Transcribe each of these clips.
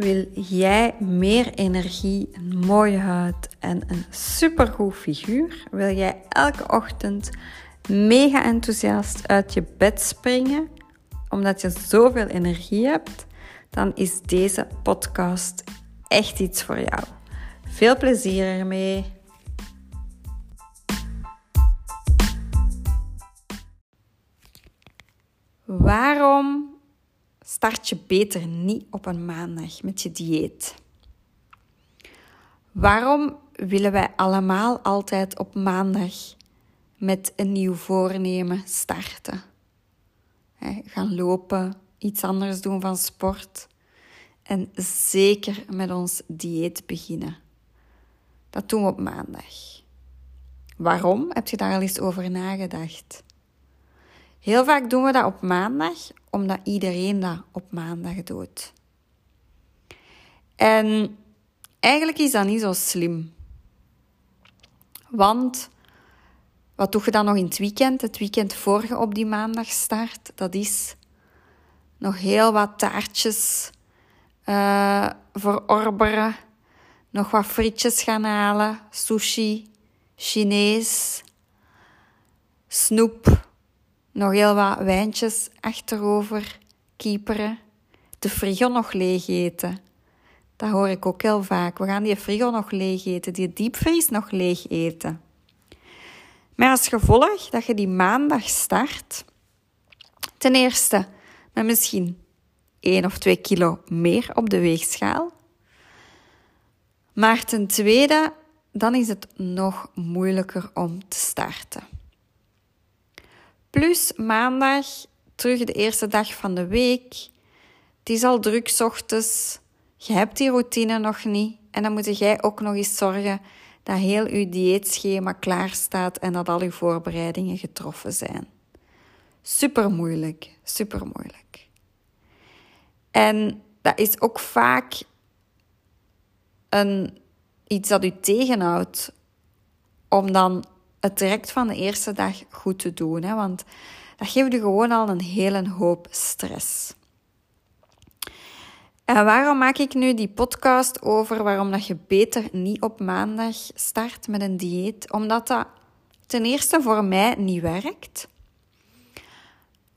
wil jij meer energie, een mooie huid en een supergoed figuur? Wil jij elke ochtend mega enthousiast uit je bed springen omdat je zoveel energie hebt? Dan is deze podcast echt iets voor jou. Veel plezier ermee. Waarom start je beter niet op een maandag met je dieet? Waarom willen wij allemaal altijd op maandag met een nieuw voornemen starten? gaan lopen, iets anders doen van sport en zeker met ons dieet beginnen. Dat doen we op maandag. Waarom? Heb je daar al eens over nagedacht? Heel vaak doen we dat op maandag, omdat iedereen dat op maandag doet. En eigenlijk is dat niet zo slim. Want wat doe je dan nog in het weekend? Het weekend voor je op die maandag start, dat is nog heel wat taartjes uh, verorberen, nog wat frietjes gaan halen, sushi, Chinees, snoep nog heel wat wijntjes achterover kieperen. De frigo nog leeg eten. Dat hoor ik ook heel vaak. We gaan die frigo nog leeg eten, die diepvries nog leeg eten. Maar als gevolg dat je die maandag start, ten eerste met misschien 1 of 2 kilo meer op de weegschaal. Maar ten tweede, dan is het nog moeilijker om te starten. Plus maandag, terug de eerste dag van de week. Het is al druk ochtends. Je hebt die routine nog niet. En dan moet jij ook nog eens zorgen dat heel je dieetschema klaar staat en dat al je voorbereidingen getroffen zijn. Super moeilijk, super moeilijk. En dat is ook vaak een, iets dat u tegenhoudt om dan het direct van de eerste dag goed te doen. Hè? Want dat geeft je gewoon al een hele hoop stress. En waarom maak ik nu die podcast over waarom dat je beter niet op maandag start met een dieet? Omdat dat ten eerste voor mij niet werkt.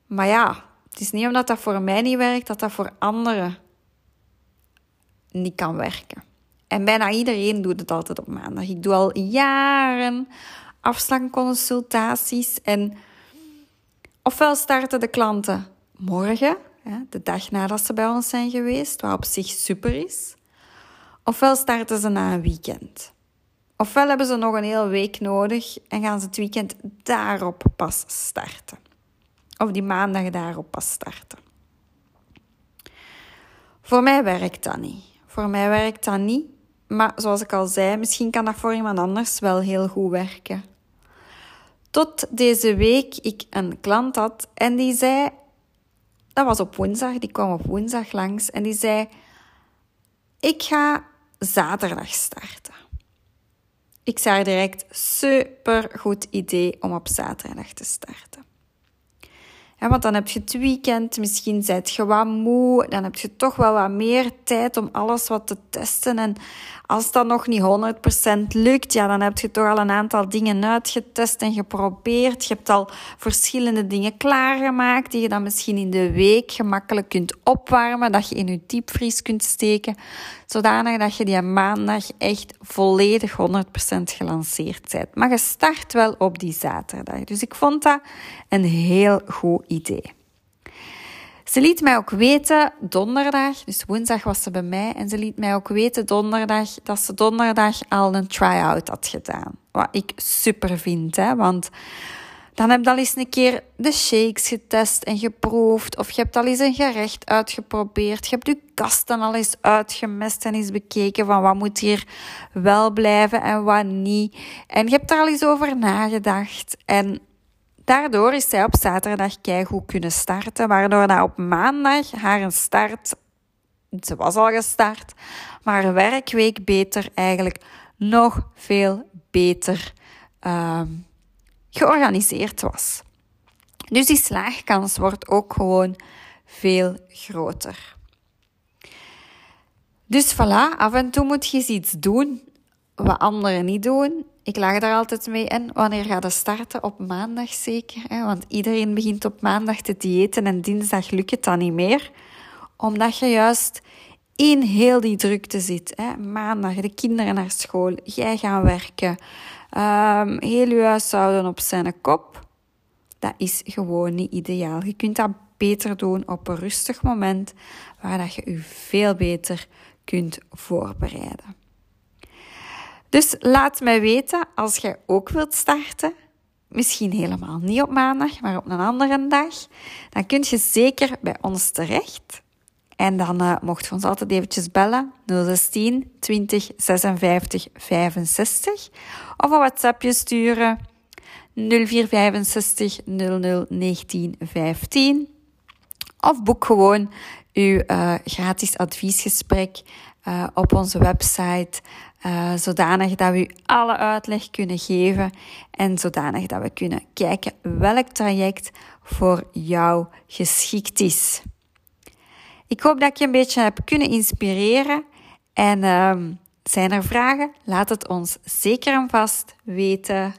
Maar ja, het is niet omdat dat voor mij niet werkt, dat dat voor anderen niet kan werken. En bijna iedereen doet het altijd op maandag. Ik doe al jaren afslankconsultaties. En ofwel starten de klanten morgen, de dag nadat ze bij ons zijn geweest, wat op zich super is. Ofwel starten ze na een weekend. Ofwel hebben ze nog een hele week nodig en gaan ze het weekend daarop pas starten. Of die maandag daarop pas starten. Voor mij werkt dat niet. Voor mij werkt dat niet. Maar zoals ik al zei, misschien kan dat voor iemand anders wel heel goed werken. Tot deze week ik een klant had en die zei, dat was op woensdag, die kwam op woensdag langs en die zei, ik ga zaterdag starten. Ik zei direct, super goed idee om op zaterdag te starten. Want dan heb je het weekend, misschien zijt je wat moe, dan heb je toch wel wat meer tijd om alles wat te testen. En als dat nog niet 100% lukt, ja, dan heb je toch al een aantal dingen uitgetest en geprobeerd. Je hebt al verschillende dingen klaargemaakt die je dan misschien in de week gemakkelijk kunt opwarmen, dat je in je diepvries kunt steken, zodanig dat je die maandag echt volledig 100% gelanceerd bent. Maar je start wel op die zaterdag. Dus ik vond dat een heel goed idee. Ze liet mij ook weten donderdag, dus woensdag was ze bij mij, en ze liet mij ook weten donderdag dat ze donderdag al een try-out had gedaan. Wat ik super vind, hè, want dan heb je al eens een keer de shakes getest en geproefd. Of je hebt al eens een gerecht uitgeprobeerd. Je hebt je kasten al eens uitgemest en eens bekeken van wat moet hier wel blijven en wat niet. En je hebt daar al eens over nagedacht. En Daardoor is zij op zaterdag goed kunnen starten, waardoor dat op maandag haar start, ze was al gestart, maar werkweek beter eigenlijk nog veel beter uh, georganiseerd was. Dus die slaagkans wordt ook gewoon veel groter. Dus voilà, af en toe moet je eens iets doen wat anderen niet doen. Ik lag daar altijd mee in. Wanneer gaat het starten? Op maandag zeker. Hè? Want iedereen begint op maandag te diëten en dinsdag lukt het dan niet meer. Omdat je juist in heel die drukte zit. Hè? Maandag de kinderen naar school, jij gaan werken. Um, heel je huishouden op zijn kop. Dat is gewoon niet ideaal. Je kunt dat beter doen op een rustig moment waar dat je je veel beter kunt voorbereiden. Dus laat mij weten als jij ook wilt starten. Misschien helemaal niet op maandag, maar op een andere dag. Dan kun je zeker bij ons terecht. En dan uh, mocht je ons altijd eventjes bellen. 016 20 56 65. Of een WhatsAppje sturen. 0465 00 19 15. Of boek gewoon uw uh, gratis adviesgesprek uh, op onze website. Uh, zodanig dat we u alle uitleg kunnen geven en zodanig dat we kunnen kijken welk traject voor jou geschikt is. Ik hoop dat ik je een beetje heb kunnen inspireren. En uh, zijn er vragen? Laat het ons zeker en vast weten.